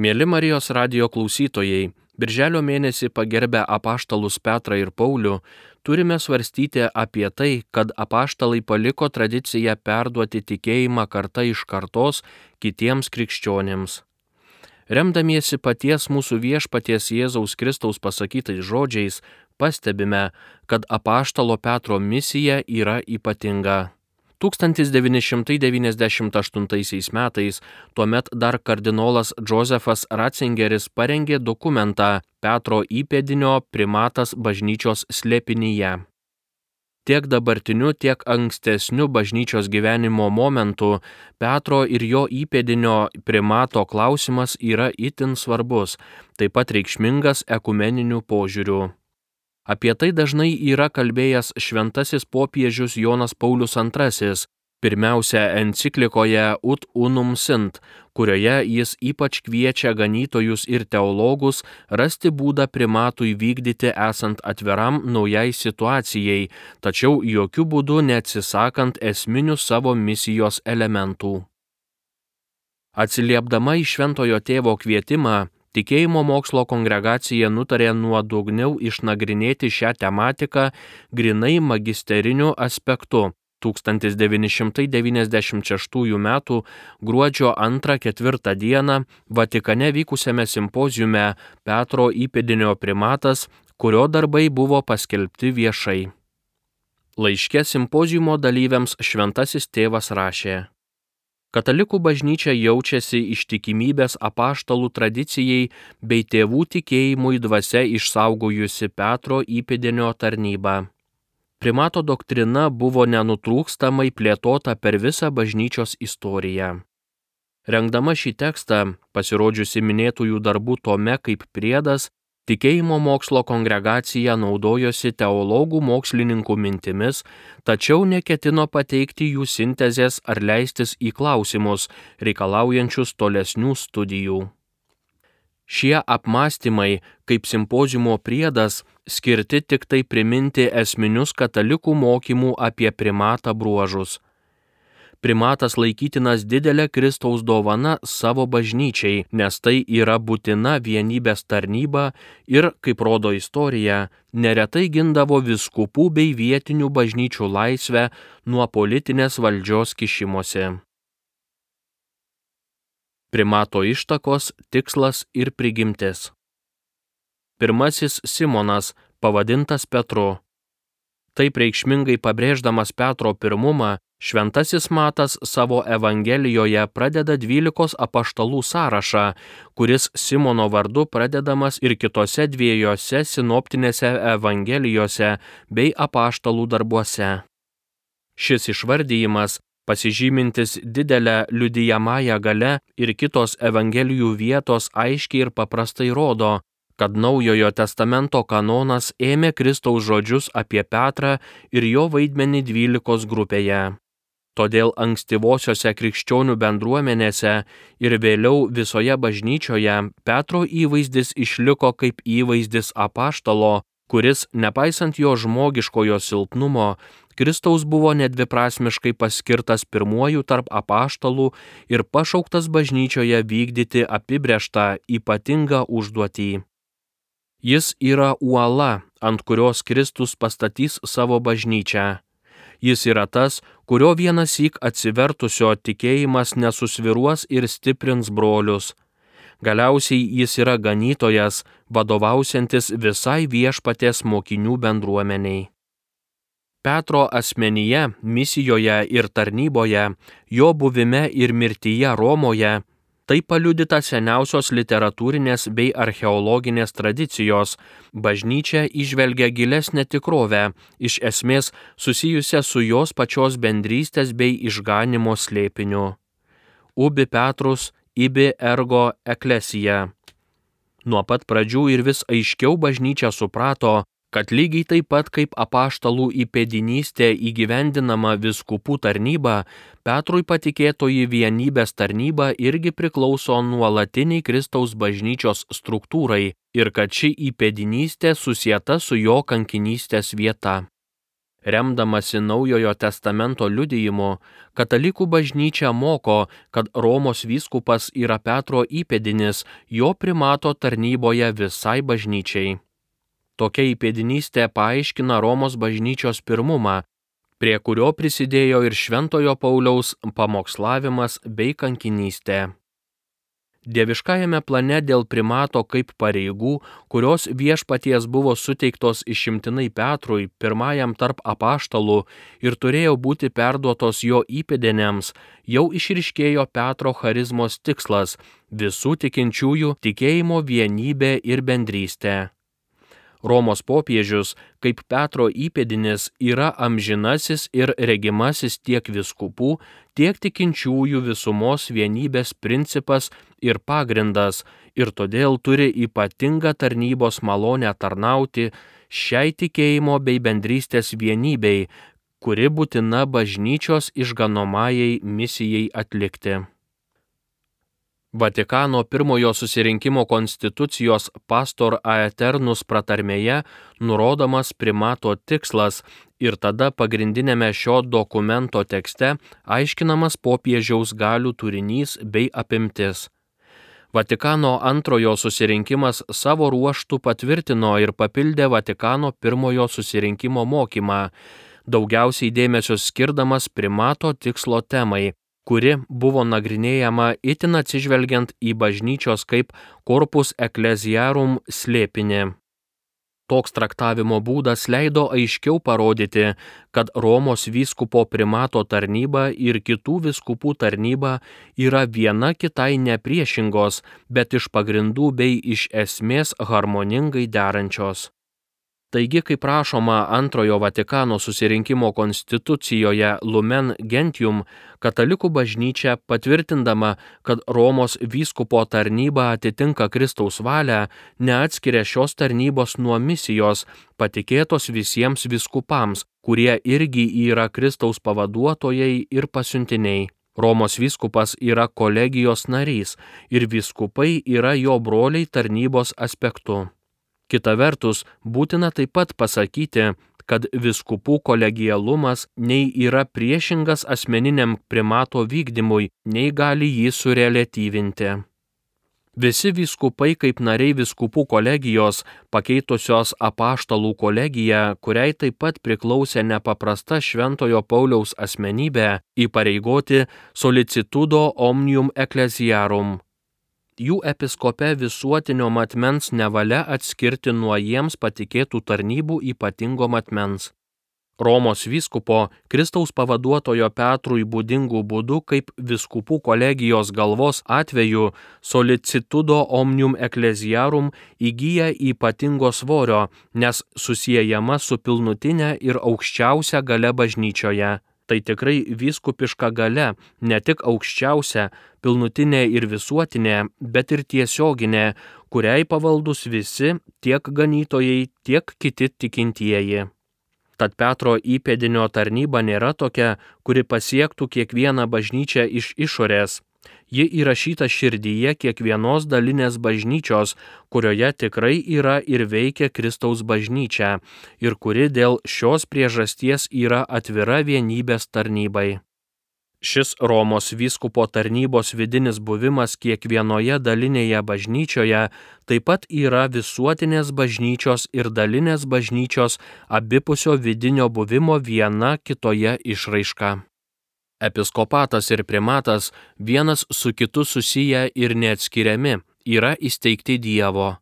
Mėly Marijos radio klausytojai, Birželio mėnesį pagerbę apaštalus Petrą ir Paulių, turime svarstyti apie tai, kad apaštalai paliko tradiciją perduoti tikėjimą karta iš kartos kitiems krikščionėms. Remdamiesi paties mūsų viešpaties Jėzaus Kristaus pasakytais žodžiais, pastebime, kad apaštalo Petro misija yra ypatinga. 1998 metais tuomet dar kardinolas Josefas Ratzingeris parengė dokumentą Petro įpėdinio primatas bažnyčios slėpinyje. Tiek dabartiniu, tiek ankstesniu bažnyčios gyvenimo momentu Petro ir jo įpėdinio primato klausimas yra itin svarbus, taip pat reikšmingas ekumeniniu požiūriu. Apie tai dažnai yra kalbėjęs šventasis popiežius Jonas Paulius II, pirmiausia enciklikoje Ut Unum Sint, kurioje jis ypač kviečia ganytojus ir teologus rasti būdą primatui vykdyti esant atviram naujai situacijai, tačiau jokių būdų neatsisakant esminių savo misijos elementų. Atsiliepdama į šventojo tėvo kvietimą, Tikėjimo mokslo kongregacija nutarė nuodugniau išnagrinėti šią tematiką grinai magisteriniu aspektu. 1996 m. gruodžio 2-4 d. Vatikane vykusiame simpozijume Petro įpėdinio primatas, kurio darbai buvo paskelbti viešai. Laiške simpozijumo dalyviams šventasis tėvas rašė. Katalikų bažnyčia jaučiasi ištikimybės apaštalų tradicijai bei tėvų tikėjimui dvasia išsaugojusi Petro įpėdinio tarnybą. Primato doktrina buvo nenutrūkstamai plėtota per visą bažnyčios istoriją. Rengdama šį tekstą, pasirodžiusi minėtųjų darbų tome kaip priedas, Tikėjimo mokslo kongregacija naudojosi teologų mokslininkų mintimis, tačiau neketino pateikti jų sintezės ar leistis į klausimus, reikalaujančius tolesnių studijų. Šie apmąstymai, kaip simpozimo priedas, skirti tik tai priminti esminius katalikų mokymų apie primatą bruožus primatas laikytinas didelė Kristaus dovana savo bažnyčiai, nes tai yra būtina vienybės tarnyba ir, kaip rodo istorija, neretai gindavo viskupų bei vietinių bažnyčių laisvę nuo politinės valdžios kišimosi. Primato ištakos, tikslas ir prigimtis. Pirmasis Simonas, pavadintas Petru. Taip reikšmingai pabrėždamas Petro pirmumą, Šventasis Matas savo Evangelijoje pradeda dvylikos apaštalų sąrašą, kuris Simono vardu pradedamas ir kitose dviejose sinoptinėse Evangelijose bei apaštalų darbuose. Šis išvardyjimas, pasižymintis didelę liudijamąją gale ir kitos Evangelijų vietos aiškiai ir paprastai rodo, kad Naujojo testamento kanonas ėmė Kristaus žodžius apie Petrą ir jo vaidmenį dvylikos grupėje. Todėl ankstyvosiose krikščionių bendruomenėse ir vėliau visoje bažnyčioje Petro įvaizdis išliko kaip įvaizdis apaštalo, kuris, nepaisant jo žmogiškojo silpnumo, Kristaus buvo nedviprasmiškai paskirtas pirmuoju tarp apaštalų ir pašauktas bažnyčioje vykdyti apibrėžtą ypatingą užduotį. Jis yra uola, ant kurios Kristus pastatys savo bažnyčią Jis yra tas, kurio vienas įk atsivertusio tikėjimas nesusviruos ir stiprins brolius. Galiausiai jis yra ganytojas, vadovausiantis visai viešpatės mokinių bendruomeniai. Petro asmenyje, misijoje ir tarnyboje, jo buvime ir mirtyje Romoje Tai paliudyta seniausios literatūrinės bei archeologinės tradicijos. Bažnyčia išvelgia gilesnę tikrovę, iš esmės susijusią su jos pačios bendrystės bei išganimo slėpiniu. Ubi Petrus, ibi ergo eklesija. Nuo pat pradžių ir vis aiškiau bažnyčia suprato, kad lygiai taip pat kaip apaštalų įpėdinystė įgyvendinama viskupų tarnyba, Petrui patikėtoji vienybės tarnyba irgi priklauso nuolatiniai Kristaus bažnyčios struktūrai ir kad ši įpėdinystė susieta su jo kankinystės vieta. Remdamasi Naujojo testamento liudijimu, katalikų bažnyčia moko, kad Romos vyskupas yra Petro įpėdinis jo primato tarnyboje visai bažnyčiai. Tokia įpėdinystė paaiškina Romos bažnyčios pirmumą, prie kurio prisidėjo ir Šventojo Pauliaus pamokslavimas bei kankinystė. Dieviškajame plane dėl primato kaip pareigų, kurios viešpaties buvo suteiktos išimtinai Petrui, pirmajam tarp apaštalų ir turėjo būti perduotos jo įpėdinėms, jau išriškėjo Petro charizmos tikslas - visų tikinčiųjų tikėjimo vienybė ir bendrystė. Romos popiežius, kaip Petro įpėdinis, yra amžinasis ir regimasis tiek viskupų, tiek tikinčiųjų visumos vienybės principas ir pagrindas ir todėl turi ypatingą tarnybos malonę tarnauti šiai tikėjimo bei bendrystės vienybei, kuri būtina bažnyčios išganomajai misijai atlikti. Vatikano pirmojo susirinkimo konstitucijos pastor aeternus pratarmėje nurodomas primato tikslas ir tada pagrindinėme šio dokumento tekste aiškinamas popiežiaus galių turinys bei apimtis. Vatikano antrojo susirinkimas savo ruoštų patvirtino ir papildė Vatikano pirmojo susirinkimo mokymą, daugiausiai dėmesio skirdamas primato tikslo temai kuri buvo nagrinėjama itin atsižvelgiant į bažnyčios kaip korpus ecclesiarum slėpinį. Toks traktavimo būdas leido aiškiau parodyti, kad Romos vyskupo primato tarnyba ir kitų viskupų tarnyba yra viena kitai nepriešingos, bet iš pagrindų bei iš esmės harmoningai derančios. Taigi, kaip rašoma antrojo Vatikano susirinkimo konstitucijoje Lumen Gentium, katalikų bažnyčia patvirtindama, kad Romos vyskupo tarnyba atitinka Kristaus valią, neatskiria šios tarnybos nuo misijos, patikėtos visiems viskupams, kurie irgi yra Kristaus pavaduotojai ir pasiuntiniai. Romos vyskupas yra kolegijos narys ir vyskupai yra jo broliai tarnybos aspektu. Kita vertus, būtina taip pat pasakyti, kad viskupų kolegialumas nei yra priešingas asmeniniam primato vykdymui, nei gali jį sureliatyvinti. Visi vyskupai kaip nariai viskupų kolegijos, pakeitusios apaštalų kolegiją, kuriai taip pat priklausė nepaprasta Šventojo Pauliaus asmenybė, įpareigoti solicitudo omnium ecclesiarum jų episkope visuotinio matmens nevalia atskirti nuo jiems patikėtų tarnybų ypatingo matmens. Romos vyskupo Kristaus pavaduotojo Petrui būdingų būdų kaip viskupų kolegijos galvos atveju solicitudo omnium ecclesiarum įgyja ypatingo svorio, nes susijęjama su pilnutinė ir aukščiausia gale bažnyčioje tai tikrai vyskupiška gale, ne tik aukščiausia, pilnutinė ir visuotinė, bet ir tiesioginė, kuriai pavaldus visi, tiek ganytojai, tiek kiti tikintieji. Tad Petro įpėdinio tarnyba nėra tokia, kuri pasiektų kiekvieną bažnyčią iš išorės Ji įrašyta širdyje kiekvienos dalinės bažnyčios, kurioje tikrai yra ir veikia Kristaus bažnyčia ir kuri dėl šios priežasties yra atvira vienybės tarnybai. Šis Romos vyskupo tarnybos vidinis buvimas kiekvienoje dalinėje bažnyčioje taip pat yra visuotinės bažnyčios ir dalinės bažnyčios abipusio vidinio buvimo viena kitoje išraiška. Episkopatas ir primatas vienas su kitu susiję ir neatskiriami, yra įsteigti Dievo.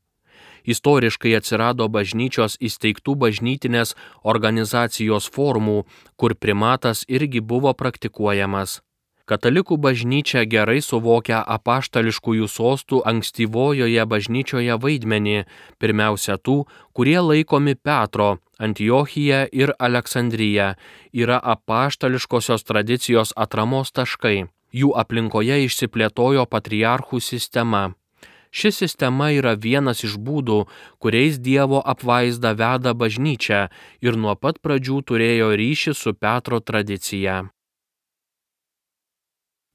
Istoriškai atsirado bažnyčios įsteigtų bažnytinės organizacijos formų, kur primatas irgi buvo praktikuojamas. Katalikų bažnyčia gerai suvokia apaštališkųjų sostų ankstyvojoje bažnyčioje vaidmenį, pirmiausia tų, kurie laikomi Petro, Antiochija ir Aleksandrija, yra apaštališkosios tradicijos atramos taškai. Jų aplinkoje išsiplėtojo patriarchų sistema. Ši sistema yra vienas iš būdų, kuriais Dievo apvaizda veda bažnyčią ir nuo pat pradžių turėjo ryšį su Petro tradicija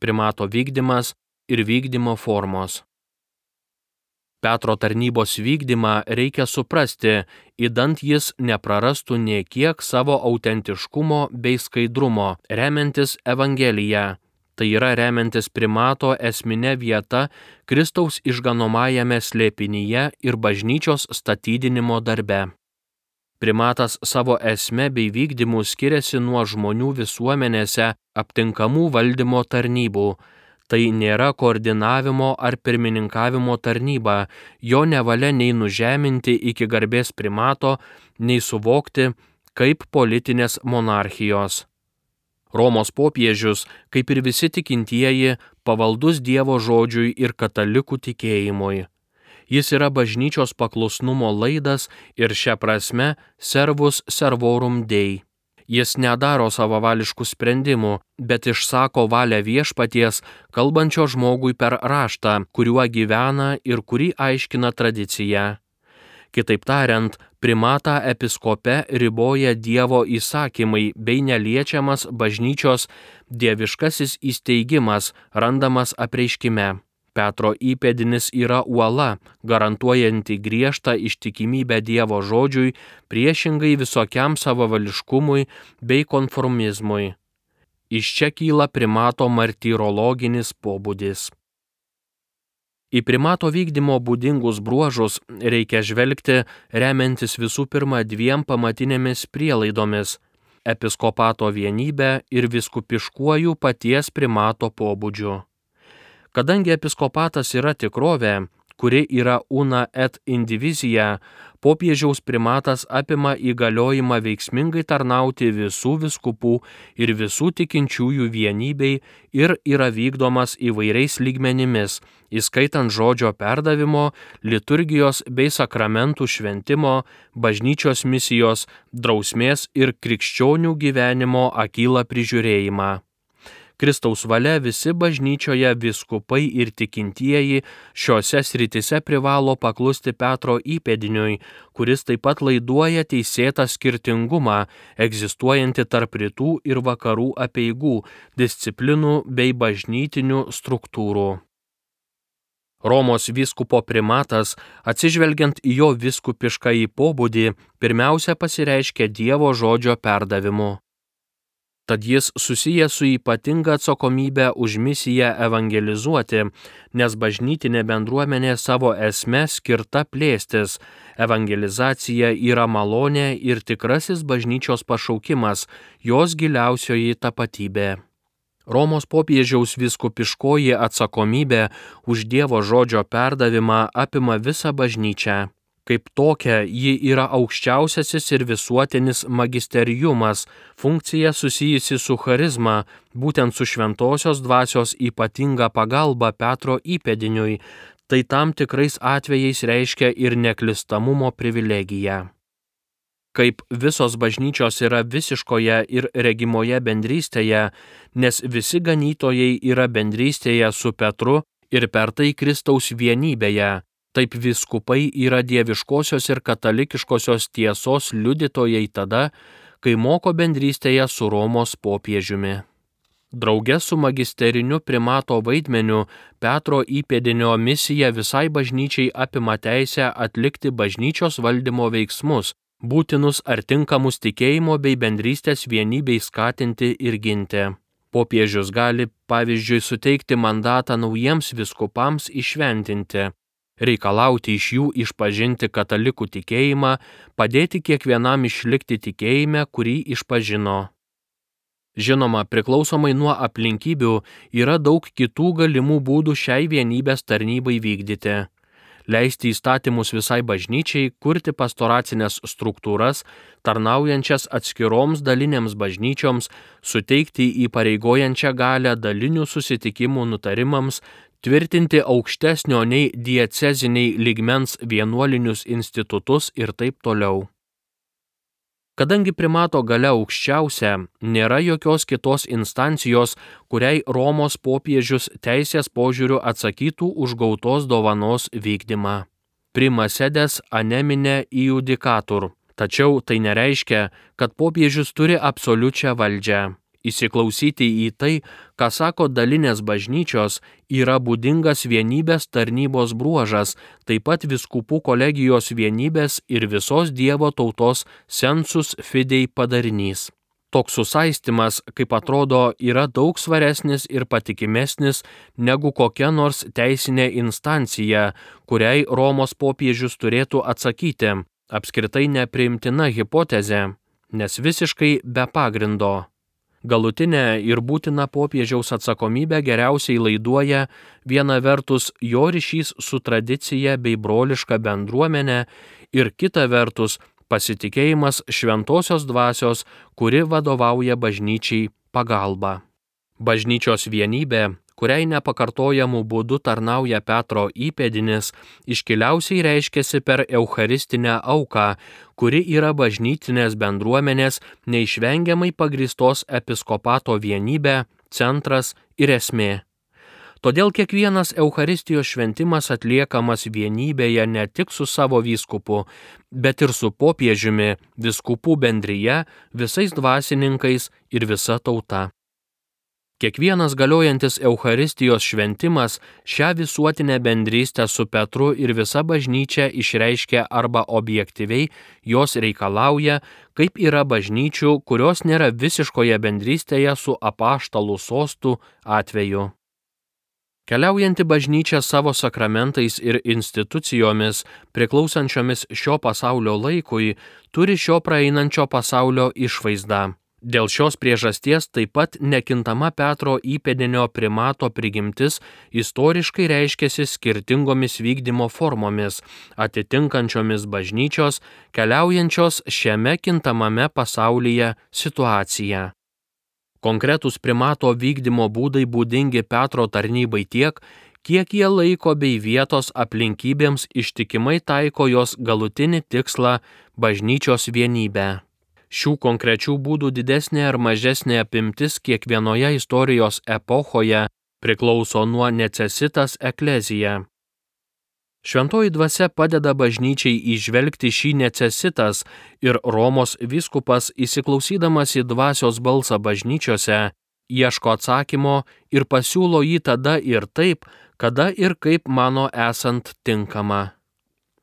primato vykdymas ir vykdymo formos. Petro tarnybos vykdymą reikia suprasti, įdant jis neprarastų niekiek savo autentiškumo bei skaidrumo, remiantis Evangeliją. Tai yra remiantis primato esminė vieta Kristaus išganomajame slėpinyje ir bažnyčios statydinimo darbe. Primatas savo esme bei vykdymu skiriasi nuo žmonių visuomenėse aptinkamų valdymo tarnybų, Tai nėra koordinavimo ar pirmininkavimo tarnyba, jo nevalia nei nužeminti iki garbės primato, nei suvokti kaip politinės monarchijos. Romos popiežius, kaip ir visi tikintieji, pavaldus Dievo žodžiui ir katalikų tikėjimui. Jis yra bažnyčios paklusnumo laidas ir šią prasme servus servorum dei. Jis nedaro savavališkų sprendimų, bet išsako valią viešpaties, kalbančio žmogui per raštą, kuriuo gyvena ir kurį aiškina tradicija. Kitaip tariant, primatą episkope riboja Dievo įsakymai bei neliečiamas bažnyčios dieviškasis įsteigimas randamas apreiškime. Petro įpėdinis yra uola, garantuojanti griežtą ištikimybę Dievo žodžiui priešingai visokiam savavališkumui bei konformizmui. Iš čia kyla primato martyrologinis pobūdis. Į primato vykdymo būdingus bruožus reikia žvelgti remiantis visų pirma dviem pamatinėmis prielaidomis - episkopato vienybę ir viskupiškuoju paties primato pobūdžiu. Kadangi episkopatas yra tikrovė, kuri yra una et indivizija, popiežiaus primatas apima įgaliojimą veiksmingai tarnauti visų viskupų ir visų tikinčiųjų vienybei ir yra vykdomas įvairiais lygmenimis, įskaitant žodžio perdavimo, liturgijos bei sakramentų šventimo, bažnyčios misijos, drausmės ir krikščionių gyvenimo akylą prižiūrėjimą. Kristaus valia visi bažnyčioje viskupai ir tikintieji šiuose sritise privalo paklusti Petro įpėdiniui, kuris taip pat laiduoja teisėtą skirtingumą egzistuojantį tarp rytų ir vakarų apieigų, disciplinų bei bažnytinių struktūrų. Romos vyskupo primatas, atsižvelgiant į jo viskupišką į pobūdį, pirmiausia pasireiškia Dievo žodžio perdavimu. Tad jis susijęs su ypatinga atsakomybė už misiją evangelizuoti, nes bažnytinė bendruomenė savo esme skirta plėstis. Evangelizacija yra malonė ir tikrasis bažnyčios pašaukimas, jos giliausioji tapatybė. Romos popiežiaus viskupiškoji atsakomybė už Dievo žodžio perdavimą apima visą bažnyčią. Kaip tokia, ji yra aukščiausiasis ir visuotinis magisteriumas, funkcija susijusi su charizma, būtent su šventosios dvasios ypatinga pagalba Petro įpėdiniui, tai tam tikrais atvejais reiškia ir neklistamumo privilegiją. Kaip visos bažnyčios yra visiškoje ir regimoje bendrystėje, nes visi ganytojai yra bendrystėje su Petru ir per tai Kristaus vienybėje, Taip viskupai yra dieviškosios ir katalikiškosios tiesos liudytojai tada, kai moko bendrystėje su Romos popiežiumi. Drauge su magisteriniu primato vaidmeniu Petro įpėdinio misija visai bažnyčiai apima teisę atlikti bažnyčios valdymo veiksmus, būtinus ar tinkamus tikėjimo bei bendrystės vienybei skatinti ir ginti. Popiežius gali, pavyzdžiui, suteikti mandatą naujiems viskupams išventinti, reikalauti iš jų išpažinti katalikų tikėjimą, padėti kiekvienam išlikti tikėjime, kurį išpažino. Žinoma, priklausomai nuo aplinkybių yra daug kitų galimų būdų šiai vienybės tarnybai vykdyti. Leisti įstatymus visai bažnyčiai, kurti pastoracinės struktūras, tarnaujančias atskiroms dalinėms bažnyčioms, suteikti įpareigojančią galę dalinių susitikimų nutarimams, tvirtinti aukštesnio nei dieceziniai ligmens vienuolinius institutus ir taip toliau. Kadangi primato gale aukščiausia, nėra jokios kitos instancijos, kuriai Romos popiežius teisės požiūriu atsakytų už gautos dovanos vykdymą. Prima sedes aneminė iudikatur. Tačiau tai nereiškia, kad popiežius turi absoliučią valdžią. Įsiklausyti į tai, ką sako dalinės bažnyčios, yra būdingas vienybės tarnybos bruožas, taip pat viskupų kolegijos vienybės ir visos Dievo tautos sensus fidei padarinys. Toks susaistimas, kaip atrodo, yra daug svaresnis ir patikimesnis negu kokia nors teisinė instancija, kuriai Romos popiežius turėtų atsakyti. Apskritai nepriimtina hipotezė, nes visiškai be pagrindo. Galutinę ir būtiną popiežiaus atsakomybę geriausiai laiduoja viena vertus jo ryšys su tradicija bei broliška bendruomenė ir kita vertus pasitikėjimas šventosios dvasios, kuri vadovauja bažnyčiai pagalba. Bažnyčios vienybė, kuriai nepakartojamų būdų tarnauja Petro įpėdinis, iškiliausiai reiškiasi per Eucharistinę auką, kuri yra bažnytinės bendruomenės neišvengiamai pagristos episkopato vienybė, centras ir esmė. Todėl kiekvienas Eucharistijos šventimas atliekamas vienybėje ne tik su savo vyskupu, bet ir su popiežiumi, viskupų bendryje, visais dvasininkais ir visa tauta. Kiekvienas galiojantis Eucharistijos šventimas šią visuotinę bendrystę su Petru ir visa bažnyčia išreiškia arba objektyviai jos reikalauja, kaip yra bažnyčių, kurios nėra visiškoje bendrystėje su apaštalų sostų atveju. Keliaujanti bažnyčia savo sakramentais ir institucijomis, priklausančiomis šio pasaulio laikui, turi šio praeinančio pasaulio išvaizdą. Dėl šios priežasties taip pat nekintama Petro įpėdinio primato prigimtis istoriškai reiškėsi skirtingomis vykdymo formomis, atitinkančiomis bažnyčios, keliaujančios šiame kintamame pasaulyje situaciją. Konkretus primato vykdymo būdai būdingi Petro tarnybai tiek, kiek jie laiko bei vietos aplinkybėms ištikimai taiko jos galutinį tikslą - bažnyčios vienybę. Šių konkrečių būdų didesnė ar mažesnė apimtis kiekvienoje istorijos epochoje priklauso nuo necesitas eklezija. Šventoji dvasia padeda bažnyčiai išvelgti šį necesitas ir Romos viskupas įsiklausydamas į dvasios balsą bažnyčiose ieško atsakymo ir pasiūlo jį tada ir taip, kada ir kaip mano esant tinkama.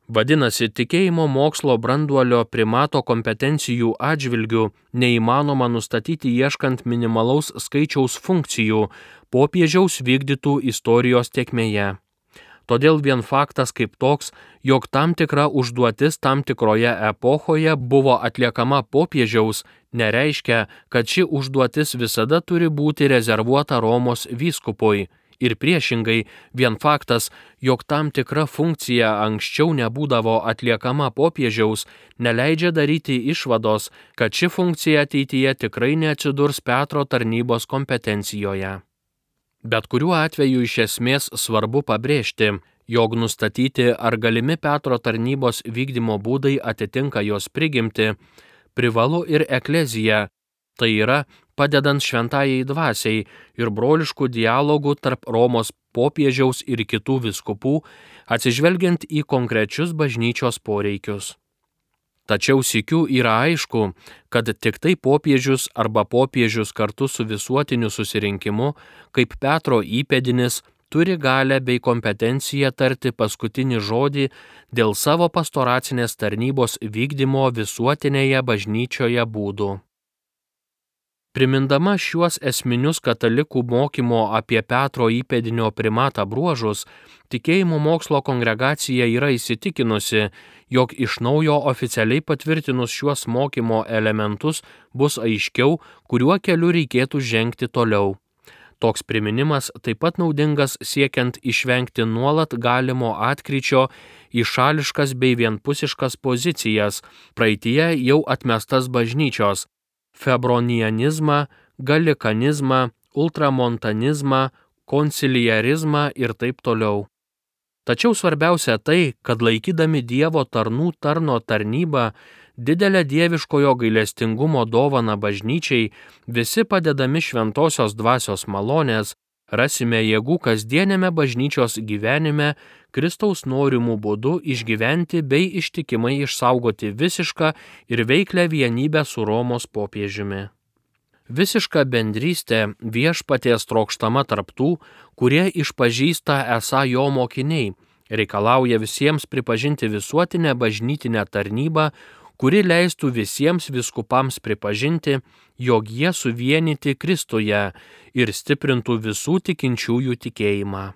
Vadinasi, tikėjimo mokslo branduolio primato kompetencijų atžvilgių neįmanoma nustatyti ieškant minimalaus skaičiaus funkcijų popiežiaus vykdytų istorijos tiekmėje. Todėl vien faktas kaip toks, jog tam tikra užduotis tam tikroje epochoje buvo atliekama popiežiaus, nereiškia, kad ši užduotis visada turi būti rezervuota Romos vyskupui. Ir priešingai, vien faktas, jog tam tikra funkcija anksčiau nebūdavo atliekama popiežiaus, neleidžia daryti išvados, kad ši funkcija ateityje tikrai neatsidurs Petro tarnybos kompetencijoje. Bet kuriuo atveju iš esmės svarbu pabrėžti, jog nustatyti ar galimi Petro tarnybos vykdymo būdai atitinka jos prigimti, privalu ir eklezija, tai yra padedant šventajai dvasiai ir broliškų dialogų tarp Romos popiežiaus ir kitų viskupų, atsižvelgiant į konkrečius bažnyčios poreikius. Tačiau sikiu yra aišku, kad tik tai popiežius arba popiežius kartu su visuotiniu susirinkimu, kaip Petro įpėdinis, turi galę bei kompetenciją tarti paskutinį žodį dėl savo pastoracinės tarnybos vykdymo visuotinėje bažnyčioje būdų. Primindama šiuos esminius katalikų mokymo apie Petro įpėdinio primatą bruožus, tikėjimo mokslo kongregacija yra įsitikinusi, jog iš naujo oficialiai patvirtinus šiuos mokymo elementus bus aiškiau, kuriuo keliu reikėtų žengti toliau. Toks priminimas taip pat naudingas siekiant išvengti nuolat galimo atkryčio į šališkas bei vienpusiškas pozicijas, praeitie jau atmestas bažnyčios febronianizmą, galikanizmą, ultramontanizmą, konciliarizmą ir taip toliau. Tačiau svarbiausia tai, kad laikydami Dievo tarnų tarno tarnybą, didelę dieviškojo gailestingumo dovaną bažnyčiai, visi padedami šventosios dvasios malonės, rasime jėgų kasdienėme bažnyčios gyvenime Kristaus norimų būdų išgyventi bei ištikimai išsaugoti visišką ir veiklę vienybę su Romos popiežiumi. Visiška bendrystė viešpaties trokštama tarptų, kurie išpažįsta esą jo mokiniai, reikalauja visiems pripažinti visuotinę bažnytinę tarnybą, kuri leistų visiems viskupams pripažinti, jog jie suvienyti Kristuje ir stiprintų visų tikinčiųjų tikėjimą.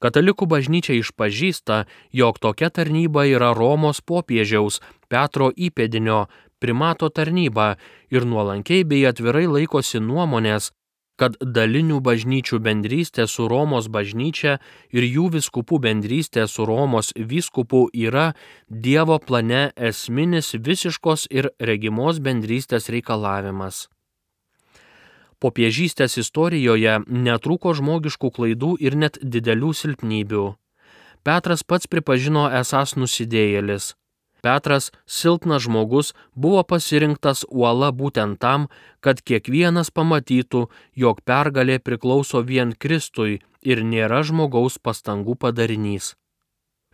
Katalikų bažnyčia išpažįsta, jog tokia tarnyba yra Romos popiežiaus Petro įpėdinio primato tarnyba ir nuolankiai bei atvirai laikosi nuomonės, kad dalinių bažnyčių bendrystė su Romos bažnyčia ir jų viskupų bendrystė su Romos vyskupu yra Dievo plane esminis visiškos ir regimos bendrystės reikalavimas. Popiežystės istorijoje netrūko žmogiškų klaidų ir net didelių silpnybių. Petras pats pripažino esas nusidėjėlis. Petras, silpnas žmogus, buvo pasirinktas uola būtent tam, kad kiekvienas pamatytų, jog pergalė priklauso vien Kristui ir nėra žmogaus pastangų padarinys.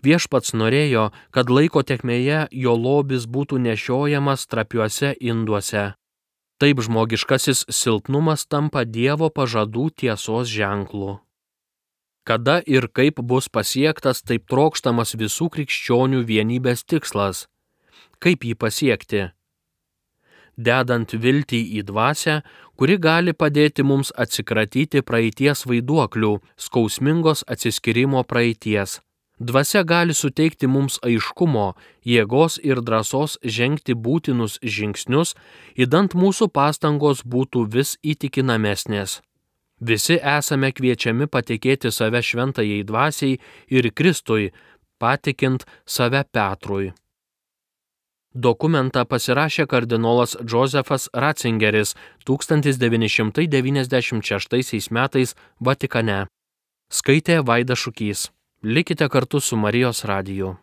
Viešpats norėjo, kad laiko tekmėje jo lobis būtų nešiojamas trapiuose induose. Taip žmogiškasis silpnumas tampa Dievo pažadų tiesos ženklu. Kada ir kaip bus pasiektas taip trokštamas visų krikščionių vienybės tikslas? Kaip jį pasiekti? Dedant viltį į dvasę, kuri gali padėti mums atsikratyti praeities vaiduoklių, skausmingos atsiskirimo praeities. Dvasia gali suteikti mums aiškumo, jėgos ir drąsos žengti būtinus žingsnius, įdant mūsų pastangos būtų vis įtikinamesnės. Visi esame kviečiami patikėti save šventajai dvasiai ir Kristui, patikint save Petrui. Dokumentą pasirašė kardinolas Josefas Ratzingeris 1996 metais Vatikane. Skaitė Vaida Šukys. Likite kartu su Marijos radiju.